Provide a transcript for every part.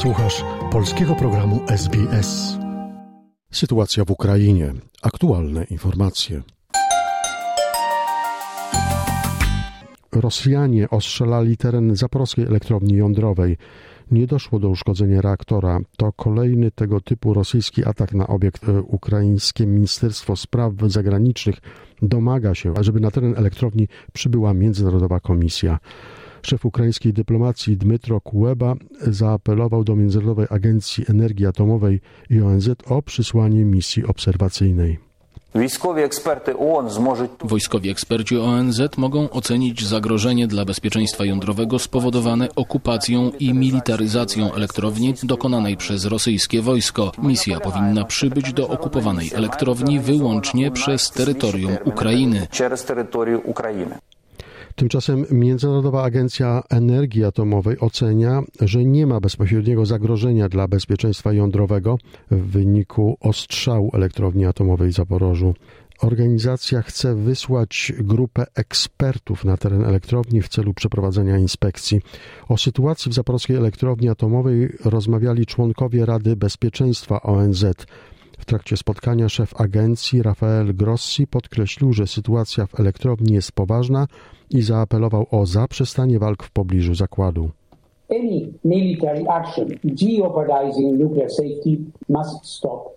Słuchasz polskiego programu SBS. Sytuacja w Ukrainie. Aktualne informacje. Rosjanie ostrzelali teren zaporowskiej elektrowni jądrowej. Nie doszło do uszkodzenia reaktora. To kolejny tego typu rosyjski atak na obiekt. E, ukraińskie Ministerstwo Spraw Zagranicznych domaga się, żeby na teren elektrowni przybyła międzynarodowa komisja. Szef ukraińskiej dyplomacji Dmytro Kuleba zaapelował do Międzynarodowej Agencji Energii Atomowej i ONZ o przysłanie misji obserwacyjnej. Wojskowi eksperci ONZ mogą ocenić zagrożenie dla bezpieczeństwa jądrowego spowodowane okupacją i militaryzacją elektrowni dokonanej przez rosyjskie wojsko. Misja powinna przybyć do okupowanej elektrowni wyłącznie przez terytorium Ukrainy. Tymczasem Międzynarodowa Agencja Energii Atomowej ocenia, że nie ma bezpośredniego zagrożenia dla bezpieczeństwa jądrowego w wyniku ostrzału elektrowni atomowej w Zaporożu. Organizacja chce wysłać grupę ekspertów na teren elektrowni w celu przeprowadzenia inspekcji. O sytuacji w zaporowskiej elektrowni atomowej rozmawiali członkowie Rady Bezpieczeństwa ONZ. W trakcie spotkania szef agencji Rafael Grossi podkreślił, że sytuacja w elektrowni jest poważna i zaapelował o zaprzestanie walk w pobliżu zakładu. Any military action jeopardizing nuclear safety must stop.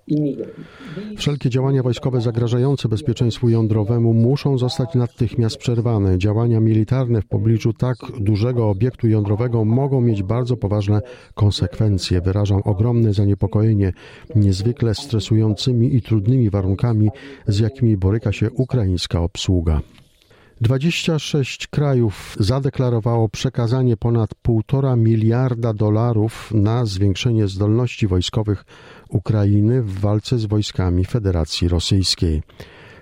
Wszelkie działania wojskowe zagrażające bezpieczeństwu jądrowemu muszą zostać natychmiast przerwane. Działania militarne w pobliżu tak dużego obiektu jądrowego mogą mieć bardzo poważne konsekwencje. Wyrażam ogromne zaniepokojenie niezwykle stresującymi i trudnymi warunkami, z jakimi boryka się ukraińska obsługa. 26 krajów zadeklarowało przekazanie ponad 1,5 miliarda dolarów na zwiększenie zdolności wojskowych Ukrainy w walce z wojskami Federacji Rosyjskiej.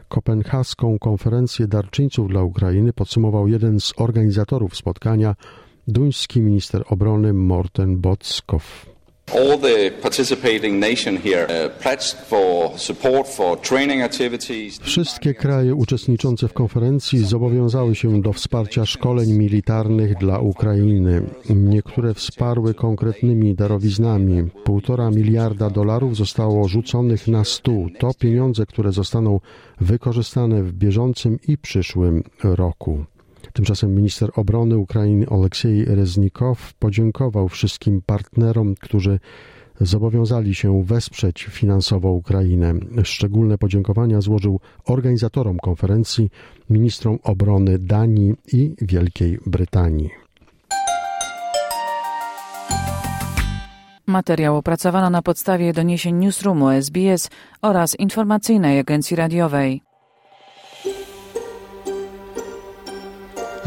Kopenhaską konferencję darczyńców dla Ukrainy podsumował jeden z organizatorów spotkania, duński minister obrony Morten Botskow. All the participating nation here uh, pledged for support for training activities. Wszystkie kraje uczestniczące w konferencji zobowiązały się do wsparcia szkoleń militarnych dla Ukrainy. Niektóre wsparły konkretnymi darowiznami. Półtora miliarda dolarów zostało rzuconych na stół. To pieniądze, które zostaną wykorzystane w bieżącym i przyszłym roku. Tymczasem minister obrony Ukrainy Oleksiej Reznikow podziękował wszystkim partnerom, którzy zobowiązali się wesprzeć finansowo Ukrainę. Szczególne podziękowania złożył organizatorom konferencji, ministrom obrony Danii i Wielkiej Brytanii. Materiał opracowano na podstawie doniesień Newsroomu SBS oraz informacyjnej agencji radiowej.